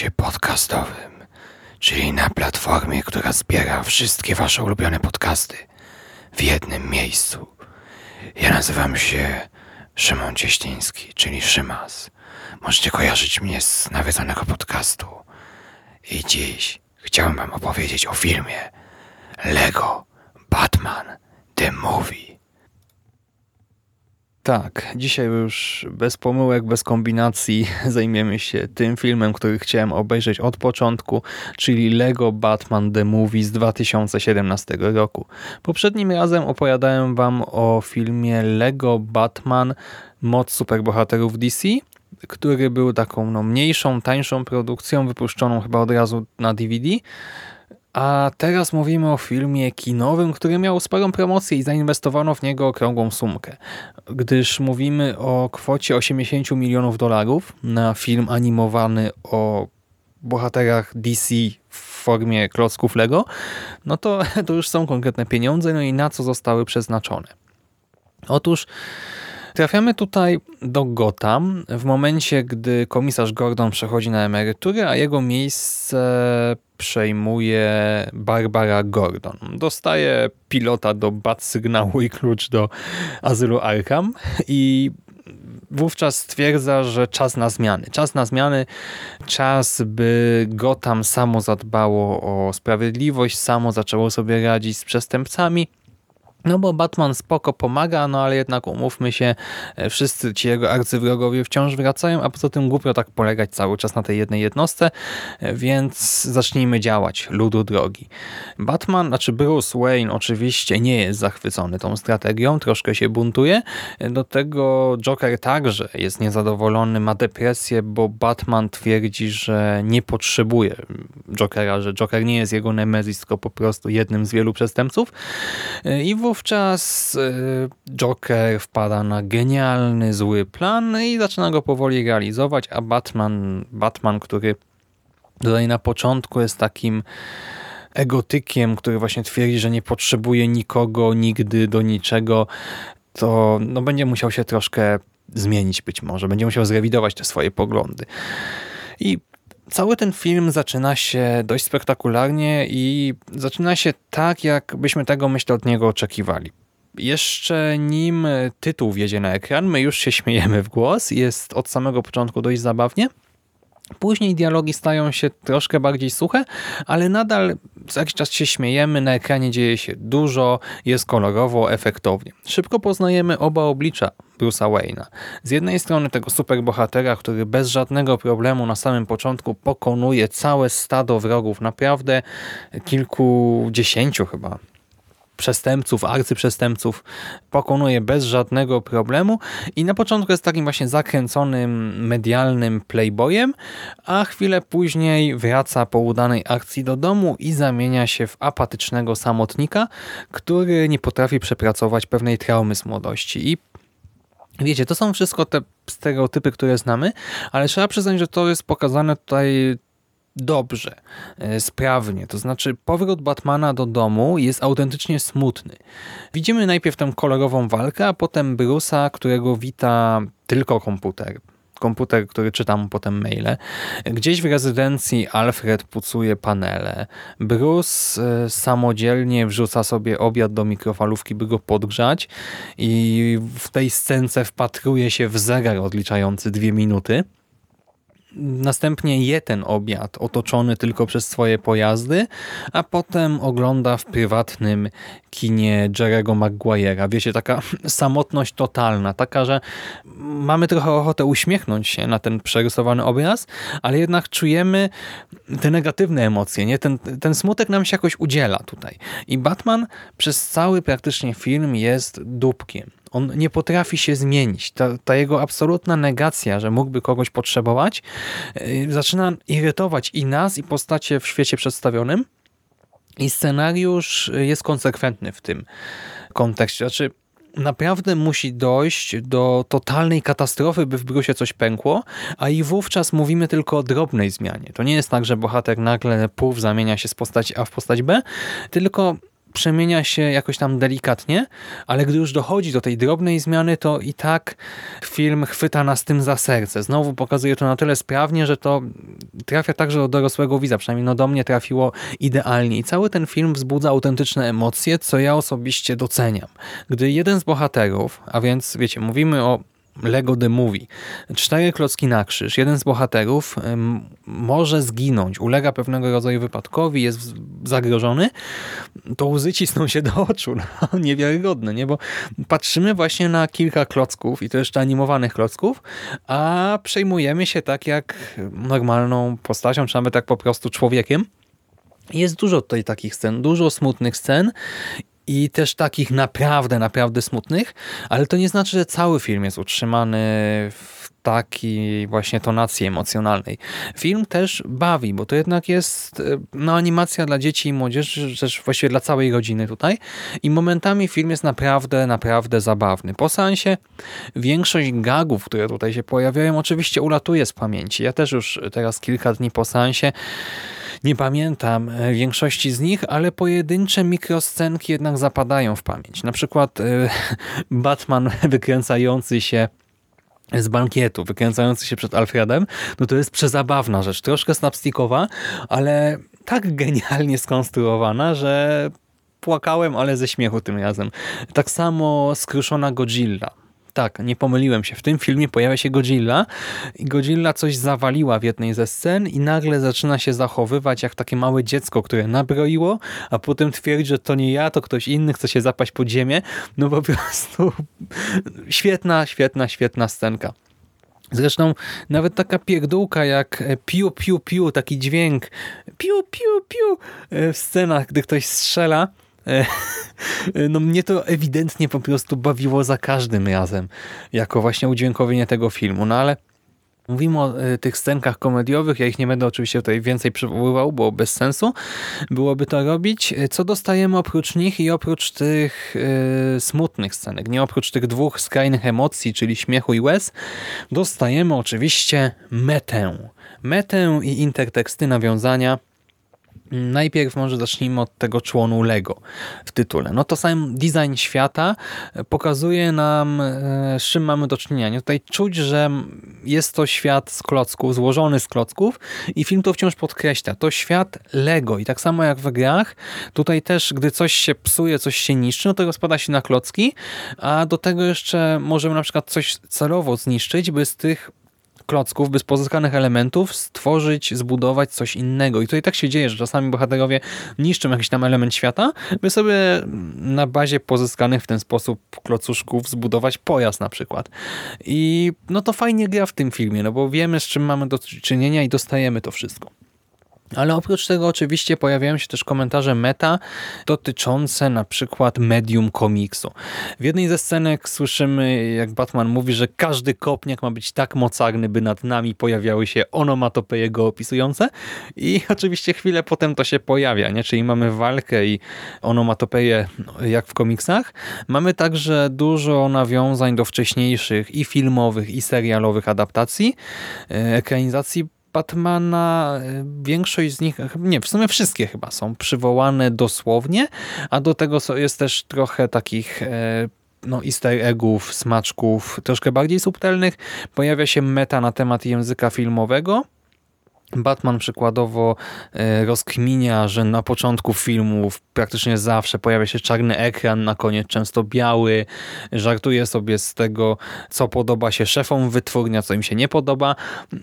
Konglomeracie podcastowym, czyli na platformie, która zbiera wszystkie wasze ulubione podcasty w jednym miejscu. Ja nazywam się Szymon Cieśliński, czyli Szymas. Możecie kojarzyć mnie z nawiedzonego podcastu. I dziś chciałem wam opowiedzieć o filmie Lego Batman The Movie. Tak, dzisiaj już bez pomyłek, bez kombinacji zajmiemy się tym filmem, który chciałem obejrzeć od początku, czyli Lego Batman The Movie z 2017 roku. Poprzednim razem opowiadałem wam o filmie Lego Batman Moc Superbohaterów DC, który był taką no, mniejszą, tańszą produkcją, wypuszczoną chyba od razu na DVD. A teraz mówimy o filmie kinowym, który miał sporą promocję i zainwestowano w niego okrągłą sumkę. Gdyż mówimy o kwocie 80 milionów dolarów na film animowany o bohaterach DC w formie klocków Lego, no to, to już są konkretne pieniądze, no i na co zostały przeznaczone. Otóż Trafiamy tutaj do Gotham w momencie, gdy komisarz Gordon przechodzi na emeryturę, a jego miejsce przejmuje Barbara Gordon. Dostaje pilota do bat sygnału i klucz do azylu Arkham i wówczas stwierdza, że czas na zmiany. Czas na zmiany, czas by Gotham samo zadbało o sprawiedliwość, samo zaczęło sobie radzić z przestępcami no bo Batman spoko pomaga, no ale jednak umówmy się, e, wszyscy ci jego arcywrogowie wciąż wracają, a poza tym głupio tak polegać cały czas na tej jednej jednostce, e, więc zacznijmy działać, ludu drogi. Batman, znaczy Bruce Wayne oczywiście nie jest zachwycony tą strategią, troszkę się buntuje, e, do tego Joker także jest niezadowolony, ma depresję, bo Batman twierdzi, że nie potrzebuje Jokera, że Joker nie jest jego nemezis, tylko po prostu jednym z wielu przestępców i w wówczas y, Joker wpada na genialny, zły plan i zaczyna go powoli realizować, a Batman, Batman, który tutaj na początku jest takim egotykiem, który właśnie twierdzi, że nie potrzebuje nikogo nigdy do niczego, to no, będzie musiał się troszkę zmienić być może, będzie musiał zrewidować te swoje poglądy. I Cały ten film zaczyna się dość spektakularnie i zaczyna się tak, jakbyśmy tego myślę od niego oczekiwali. Jeszcze nim tytuł wjedzie na ekran, my już się śmiejemy w głos. Jest od samego początku dość zabawnie. Później dialogi stają się troszkę bardziej suche, ale nadal co jakiś czas się śmiejemy, na ekranie dzieje się dużo, jest kolorowo, efektownie. Szybko poznajemy oba oblicza Bruce'a Wayne'a. Z jednej strony tego superbohatera, który bez żadnego problemu na samym początku pokonuje całe stado wrogów, naprawdę kilkudziesięciu chyba przestępców, arcyprzestępców pokonuje bez żadnego problemu. I na początku jest takim właśnie zakręconym medialnym playboyem, a chwilę później wraca po udanej akcji do domu i zamienia się w apatycznego samotnika, który nie potrafi przepracować pewnej traumy z młodości. I Wiecie, to są wszystko te stereotypy, które znamy, ale trzeba przyznać, że to jest pokazane tutaj dobrze, e, sprawnie. To znaczy powrót Batmana do domu jest autentycznie smutny. Widzimy najpierw tę kolorową walkę, a potem Bruce'a, którego wita tylko komputer. Komputer, który czyta mu potem maile. Gdzieś w rezydencji Alfred pucuje panele. Bruce e, samodzielnie wrzuca sobie obiad do mikrofalówki, by go podgrzać i w tej scence wpatruje się w zegar odliczający dwie minuty następnie je ten obiad otoczony tylko przez swoje pojazdy, a potem ogląda w prywatnym kinie Jerego Maguire'a. Wiecie, taka samotność totalna, taka, że mamy trochę ochotę uśmiechnąć się na ten przerysowany obraz, ale jednak czujemy te negatywne emocje, nie? Ten, ten smutek nam się jakoś udziela tutaj. I Batman przez cały praktycznie film jest dupkiem. On nie potrafi się zmienić. Ta, ta jego absolutna negacja, że mógłby kogoś potrzebować, yy, zaczyna irytować i nas, i postacie w świecie przedstawionym. I scenariusz jest konsekwentny w tym kontekście. Znaczy, naprawdę musi dojść do totalnej katastrofy, by w Brusie coś pękło, a i wówczas mówimy tylko o drobnej zmianie. To nie jest tak, że bohater nagle pów zamienia się z postaci A w postać B, tylko przemienia się jakoś tam delikatnie, ale gdy już dochodzi do tej drobnej zmiany, to i tak film chwyta nas tym za serce. Znowu pokazuje to na tyle sprawnie, że to trafia także do dorosłego widza, przynajmniej no do mnie trafiło idealnie. I cały ten film wzbudza autentyczne emocje, co ja osobiście doceniam. Gdy jeden z bohaterów, a więc wiecie, mówimy o Lego The Movie. Cztery klocki na krzyż. Jeden z bohaterów może zginąć, ulega pewnego rodzaju wypadkowi, jest zagrożony, to łzy cisną się do oczu. No, niewiarygodne, nie? Bo patrzymy właśnie na kilka klocków i to jeszcze animowanych klocków, a przejmujemy się tak jak normalną postacią, czy nawet tak po prostu człowiekiem. Jest dużo tutaj takich scen, dużo smutnych scen i też takich naprawdę, naprawdę smutnych, ale to nie znaczy, że cały film jest utrzymany w takiej właśnie tonacji emocjonalnej. Film też bawi, bo to jednak jest e, no, animacja dla dzieci i młodzieży, też właściwie dla całej rodziny tutaj i momentami film jest naprawdę, naprawdę zabawny. Po seansie większość gagów, które tutaj się pojawiają, oczywiście ulatuje z pamięci. Ja też już teraz kilka dni po seansie nie pamiętam e, większości z nich, ale pojedyncze mikroscenki jednak zapadają w pamięć. Na przykład e, Batman wykręcający się z bankietu, wykręcający się przed Alfredem, no to jest przezabawna rzecz. Troszkę snapstickowa, ale tak genialnie skonstruowana, że płakałem, ale ze śmiechu tym razem. Tak samo skruszona Godzilla. Tak, nie pomyliłem się. W tym filmie pojawia się Godzilla i Godzilla coś zawaliła w jednej ze scen i nagle zaczyna się zachowywać jak takie małe dziecko, które nabroiło, a potem twierdzi, że to nie ja, to ktoś inny chce się zapaść pod ziemię. No po prostu świetna, świetna, świetna scenka. Zresztą nawet taka pierdółka jak piu, piu, piu, taki dźwięk piu, piu, piu w scenach, gdy ktoś strzela, E, no mnie to ewidentnie po prostu bawiło za każdym razem, jako właśnie udźwiękowienie tego filmu, no ale Mówimy o e, tych scenkach komediowych, ja ich nie będę oczywiście tutaj więcej przywoływał, bo bez sensu byłoby to robić. E, co dostajemy oprócz nich i oprócz tych yy, smutnych scenek, nie oprócz tych dwóch skrajnych emocji, czyli śmiechu i łez, dostajemy oczywiście metę. Metę i interteksty nawiązania Najpierw może zacznijmy od tego członu Lego w tytule. No to sam design świata pokazuje nam, e, z czym mamy do czynienia. Tutaj czuć, że jest to świat z klocków, złożony z klocków i film to wciąż podkreśla. To świat Lego i tak samo jak w grach, tutaj też, gdy coś się psuje, coś się niszczy, no to rozpada się na klocki, a do tego jeszcze możemy na przykład coś celowo zniszczyć, by z tych klocków, by z pozyskanych elementów stworzyć, zbudować coś innego. I to tak się dzieje, że czasami bohaterowie niszczą jakiś tam element świata, by sobie na bazie pozyskanych w ten sposób klocuszków zbudować pojazd na przykład. I no to fajnie gra w tym filmie, no bo wiemy z czym mamy do czynienia i dostajemy to wszystko. Ale oprócz tego oczywiście pojawiają się też komentarze meta dotyczące na przykład medium komiksu. W jednej ze scenek słyszymy, jak Batman mówi, że każdy kopniak ma być tak mocarny, by nad nami pojawiały się onomatopeje go opisujące i oczywiście chwilę potem to się pojawia, nie? czyli mamy walkę i onomatopeje no, jak w komiksach. Mamy także dużo nawiązań do wcześniejszych i filmowych i serialowych adaptacji, e, ekranizacji Batmana, y, większość z nich, nie, w sumie wszystkie chyba są przywołane dosłownie, a do tego jest też trochę takich e, no, easter eggów, smaczków troszkę bardziej subtelnych. Pojawia się meta na temat języka filmowego, Batman przykładowo e, rozkminia, że na początku filmów praktycznie zawsze pojawia się czarny ekran, na koniec często biały. Żartuje sobie z tego, co podoba się szefom wytwórnia, co im się nie podoba.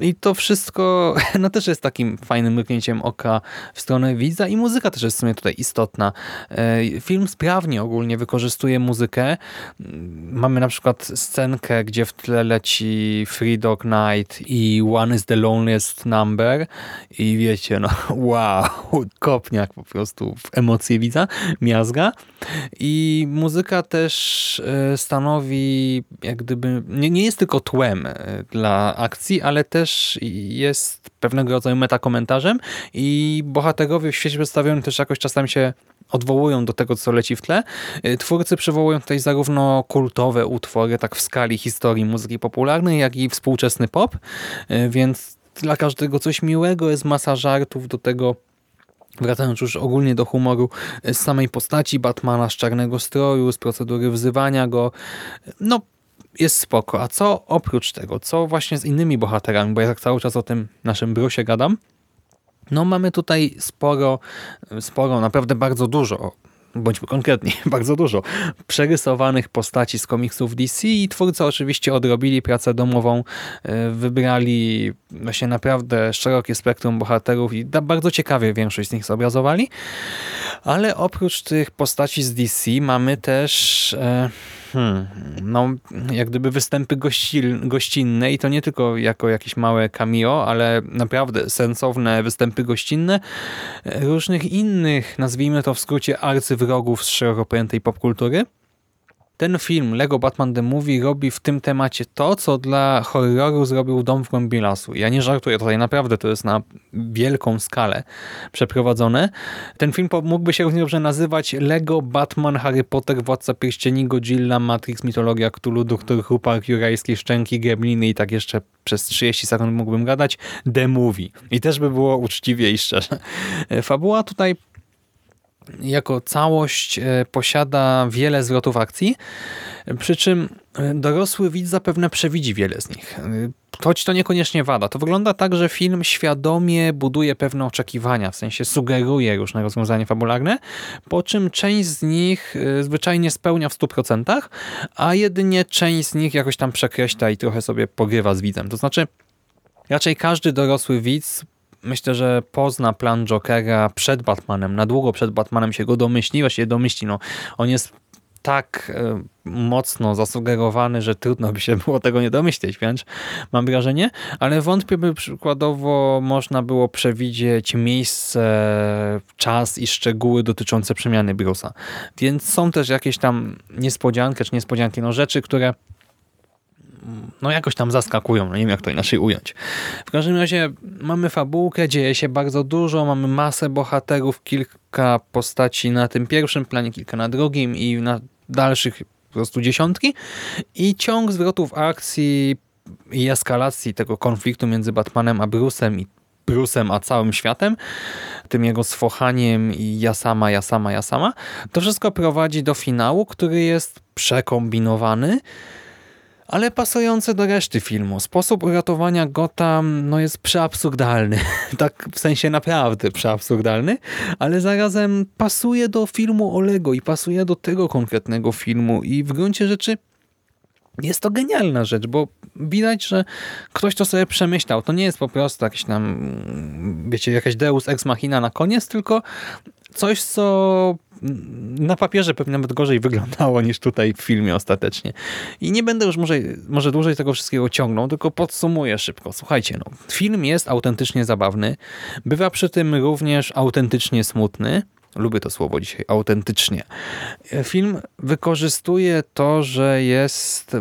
I to wszystko no, też jest takim fajnym mrugnięciem oka w stronę widza i muzyka też jest w sumie tutaj istotna. E, film sprawnie ogólnie wykorzystuje muzykę. Mamy na przykład scenkę, gdzie w tle leci Free Dog Night i One is the Loneliest Number i wiecie, no wow, kopniak po prostu w emocje widza, miazga. I muzyka też e, stanowi jak gdyby, nie, nie jest tylko tłem e, dla akcji, ale też jest pewnego rodzaju metakomentarzem i bohaterowie w świecie przedstawionym też jakoś czasami się odwołują do tego, co leci w tle. E, twórcy przywołują tutaj zarówno kultowe utwory, tak w skali historii muzyki popularnej, jak i współczesny pop, więc dla każdego coś miłego, jest masa żartów do tego Wracając już ogólnie do humoru z samej postaci Batmana, z czarnego stroju, z procedury wzywania go, no jest spoko. A co oprócz tego? Co właśnie z innymi bohaterami? Bo ja tak cały czas o tym naszym Brusie gadam. No mamy tutaj sporo, sporo, naprawdę bardzo dużo bądźmy konkretni, bardzo dużo przerysowanych postaci z komiksów DC i twórcy oczywiście odrobili pracę domową, e, wybrali właśnie naprawdę szerokie spektrum bohaterów i bardzo ciekawie większość z nich zobrazowali, ale oprócz tych postaci z DC mamy też e, hmm, no, jak gdyby występy gościl, gościnne i to nie tylko jako jakieś małe cameo, ale naprawdę sensowne występy gościnne różnych innych, nazwijmy to w skrócie, arcywrogów z szeroko pojętej popkultury ten film Lego Batman The Movie robi w tym temacie to, co dla horroru zrobił Dom w głębi lasu. Ja nie żartuję tutaj, naprawdę to jest na wielką skalę przeprowadzone. Ten film mógłby się równie dobrze nazywać Lego Batman, Harry Potter, Władca Pierścieni, Godzilla, Matrix, Mitologia Cthulhu, Doktor Who, Park Jurajskiej Szczęki, Gremliny i tak jeszcze przez 30 sekund mógłbym gadać The Movie. I też by było uczciwie i szczerze. Fabuła tutaj jako całość e, posiada wiele zwrotów akcji, przy czym e, dorosły widz zapewne przewidzi wiele z nich. E, choć to niekoniecznie wada. To wygląda tak, że film świadomie buduje pewne oczekiwania, w sensie sugeruje różne rozwiązania fabularne, po czym część z nich zwyczajnie spełnia w 100%, a jedynie część z nich jakoś tam przekreśla i trochę sobie pogrywa z widzem. To znaczy Raczej każdy dorosły widz myślę, że pozna plan Jokera przed Batmanem, na długo przed Batmanem się go domyśli, właściwie domyśli, no on jest tak e, mocno zasugerowany, że trudno by się było tego nie domyśleć, wręcz mam wrażenie, ale wątpię, by przykładowo można było przewidzieć miejsce, czas i szczegóły dotyczące przemiany Bruce'a. Więc są też jakieś tam niespodzianki, czy niespodzianki, no rzeczy, które no jakoś tam zaskakują, no nie wiem jak to inaczej ująć. W każdym razie mamy fabułkę, dzieje się bardzo dużo, mamy masę bohaterów, kilka postaci na tym pierwszym planie, kilka na drugim i na dalszych po prostu dziesiątki i ciąg zwrotów akcji i eskalacji tego konfliktu między Batmanem a Bruce'em i Bruce'em a całym światem, tym jego swochaniem i ja sama, ja sama, ja sama, to wszystko prowadzi do finału, który jest przekombinowany, ale pasujące do reszty filmu. Sposób uratowania Gotham no, jest przeabsurdalny. tak w sensie naprawdę przeabsurdalny, ale zarazem pasuje do filmu Olego i pasuje do tego konkretnego filmu i w gruncie rzeczy jest to genialna rzecz, bo widać, że ktoś to sobie przemyślał. To nie jest po prostu jakiś tam, wiecie, jakaś deus ex machina na koniec, tylko coś, co na papierze pewnie nawet gorzej wyglądało niż tutaj w filmie ostatecznie. I nie będę już może, może dłużej tego wszystkiego ciągnął, tylko podsumuję szybko. Słuchajcie, no, film jest autentycznie zabawny, bywa przy tym również autentycznie smutny, Lubię to słowo dzisiaj, autentycznie. Film wykorzystuje to, że jest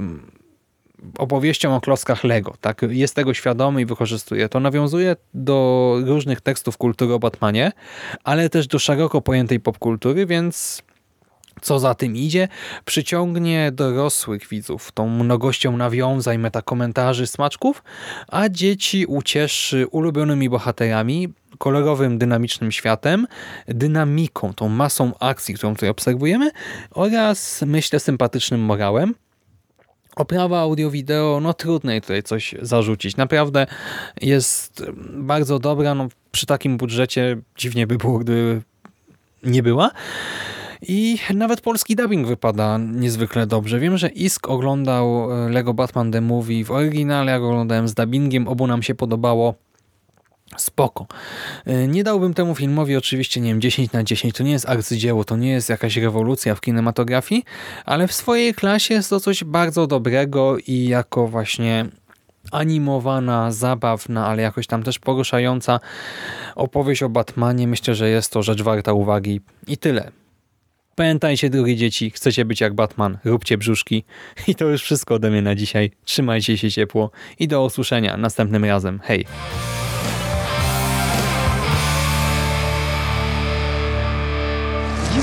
opowieścią o klockach Lego. Tak? Jest tego świadomy i wykorzystuje to. Nawiązuje do różnych tekstów kultury o Batmanie, ale też do szeroko pojętej popkultury, więc co za tym idzie, przyciągnie dorosłych widzów tą mnogością nawiązań, metakomentarzy, smaczków, a dzieci ucieszy ulubionymi bohaterami, kolorowym, dynamicznym światem, dynamiką, tą masą akcji, którą tutaj obserwujemy oraz, myślę, sympatycznym morałem. Oprawa audio-wideo, no trudno jej tutaj coś zarzucić. Naprawdę jest bardzo dobra, no przy takim budżecie dziwnie by było, gdyby nie była. I nawet polski dubbing wypada niezwykle dobrze. Wiem, że Isk oglądał e, Lego Batman The Movie w oryginale, jak oglądałem z dubbingiem, obu nam się podobało. Spoko. E, Nie dałbym temu filmowi oczywiście, nie wiem, 10 na 10. To nie jest arcydzieło, to nie jest jakaś rewolucja w kinematografii, ale w swojej klasie jest to coś bardzo dobrego i jako właśnie animowana, zabawna, ale jakoś tam też poruszająca opowieść o Batmanie. Myślę, że jest to rzecz warta uwagi i tyle. Pamiętajcie, drogie dzieci, chcecie być jak Batman, róbcie brzuszki. I to już wszystko ode mnie na dzisiaj. Trzymajcie się ciepło i do usłyszenia następnym razem. Hej!